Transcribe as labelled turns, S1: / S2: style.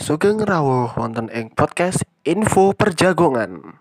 S1: Sugeng rawuh wonten ing podcast Info Perjagongan.